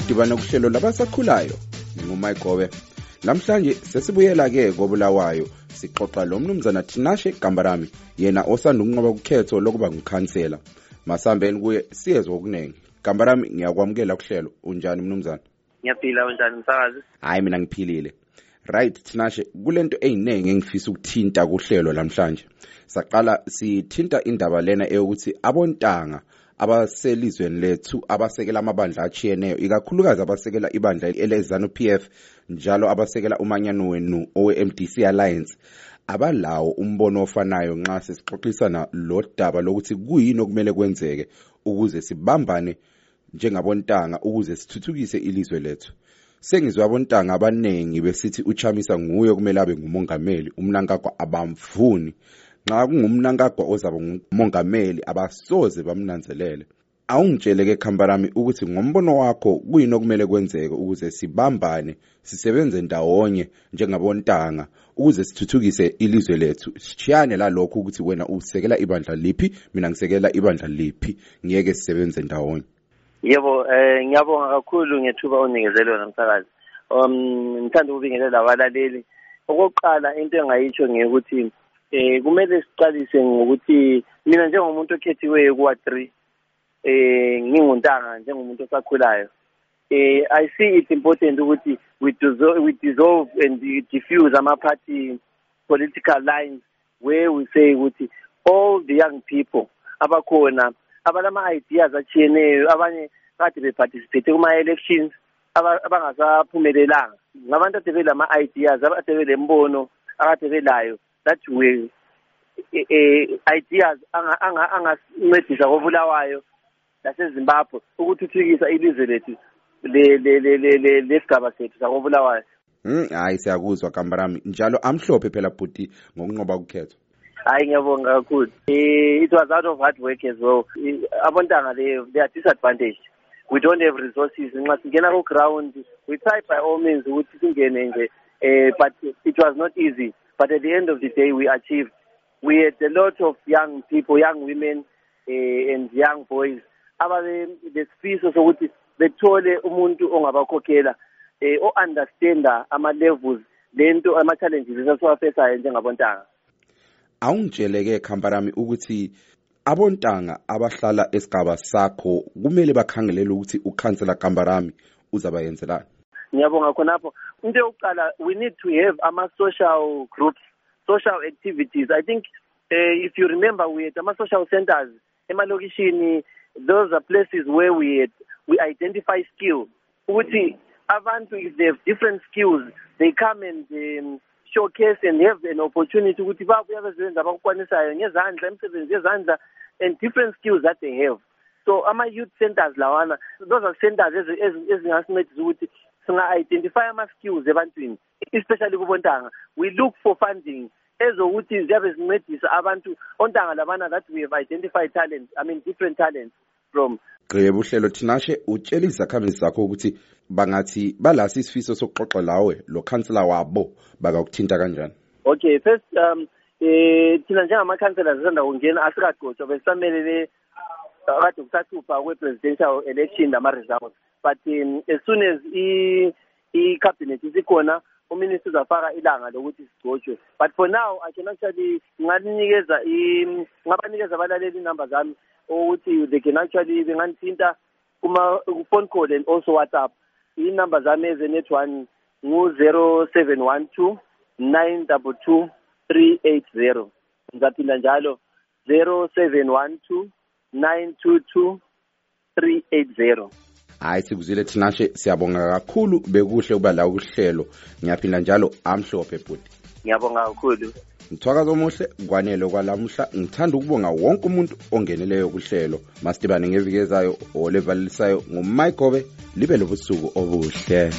sidibana kuhlelo labasakhulayo ngumayigobe namhlanje sesibuyela-ke kobulawayo sixoxa lo mnumzana tinashe gambarami yena osanda ukunqoba kukhetho lokuba ngukhansela masambeni kuye siyezwa okuningi gambarami ngiyakwamukela kuhlelo. Unjani mnumzana? Ngiyaphila unjani msakazi? Hhayi mina ngiphilile. Right tinashe kulento eyiningi engifisa ukuthinta kuhlelo lamhlanje. Saqala sithinta indaba lena eyokuthi abontanga abaselizweni lethu abasekela amabandla achiyeneyo ikakhulukazi abasekela ibandla elezanu PF njalo abasekela umanyano wenu owe-MDC Alliance. Abalawo umbono ofanayo nxa sesixoxisana lo daba lokuthi kuyini okumele kwenzeke ukuze sibambane njengabontanga ukuze sithuthukise ilizwe lethu. Sengizwe abontanga abaningi besithi uchamisa nguye okumele abe ngumongameli umnankagwa abamvuni nxa kungumnankagwa ozaba ngumongameli abasoze bamnanzelele. Awungitshele-ke khambarami ukuthi ngombono wakho kuyini okumele kwenzeke ukuze sibambane sisebenze ndawonye njengabontanga ukuze sithuthukise ilizwe lethu. Sishiyane lalokho ukuthi wena usekela ibandla liphi mina ngisekela ibandla liphi. Ngiyeke sisebenze ndawonye. Yebo eh ngiyabonga kakhulu ngethuba onikezele wona msakazi. Um ngithanda ukubingelela abalaleli. Okokuqala into engayitsho ngeyukuthi eh kumele siqalise ngokuthi mina njengomuntu okhethiweyo kuwa 3 eh nginguntanga njengomuntu osakhulayo. Eh i see it important ukuthi we dissolve, we dissolve and diffuse ama party political lines where we say ukuthi all the young people abakhona abalama ideas achiyeneyo abanye kade beparticipate kuma elections abangasaphumelelanga. Ngabantu ade belama ideas abade belembono akade belayo. That way ideas angasincedisa kobulawayo lasezimbabwe ukuthuthukisa ilizwe lethu lesigaba sethu sakobulawayo. Mm, hayi siyakuzwa kambarami. Njalo amhlophe phela bhuti ngokunqoba ukhetho hayi ngiyabonga kakhulu. It was out of hard work as well. Abontanga they, they are disadvantaged. We don't have resources. Nxa singena ku-ground we try by all means ukuthi singene nje uh, but it was not easy. But at the end of the day we achieved we had a lot of young people young women uh, and young boys. Ababe lesifiso sokuthi bethole umuntu ongabakhokhela eh o-understanda ama-levels lento ama-challenges esasiwafesayo njengabontanga. Awungitshele-ke khamparami ukuthi abontanga abahlala esigaba sakho kumele bakhangelele ukuthi ukhansela kambarami uzabayenzelani ngiyabonga khonapho. Into yokuqala we need to have ama-social groups social activities. I think uh, if you remember we had ama-social centers emalokishini. Those are places where we had, we identify skill. Ukuthi abantu if they have different skills they come and um, showcase and have an opportunity ukuthi babuya bezenza abakukwanisayo ngezandla imisebenzi yezandla and different skills that they have. So ama-youth centers lawana those are centers ezingasincedisa ukuthi singa-identify ama-skills ebantwini especially kubontanga. We look for funding ezokuthi ziyabe zincedisa abantu ontanga labana that we have identified talent i mean different talents from. Gqebe uhlelo thinashe utshela izakhamuzi zakho ukuthi bangathi balasi isifiso sokuxoxa lawe lo khansela wabo bakakuthinta kanjani? Okay first um eh thina njengamakhansela zisanda kungena asikagcotshwa besisamelele kade kusathupha kwe-presidential election nama-results. But um, as soon as i-cabinet isikhona uminister uzafaka ilanga lokuthi sigcotshwe but for now i can actually ngalinikeza ngabanikeza abalaleli inumber zami ukuthi they can actually benganthinta kuma-phone call and also whatsapp. Inumber zami eze-net one ngu-zero seven one two nine double two three eight zero. Ngizaphinda njalo zero seven one two nine two two three eight zero. Hayi sikuzwile thinashe siyabonga kakhulu. Bekuhle ukuba la kuhlelo. Ngiyaphinda njalo amhlophe bhuti ngiyabonga kakhulu. Mthwakazi omuhle kwanele kwalamuhla ngithanda ukubonga wonke umuntu ongeneleyo kuhlelo. Masidibane ngeviki ezayo olevalelisayo ngumayigobe libe lobusuku obuhle.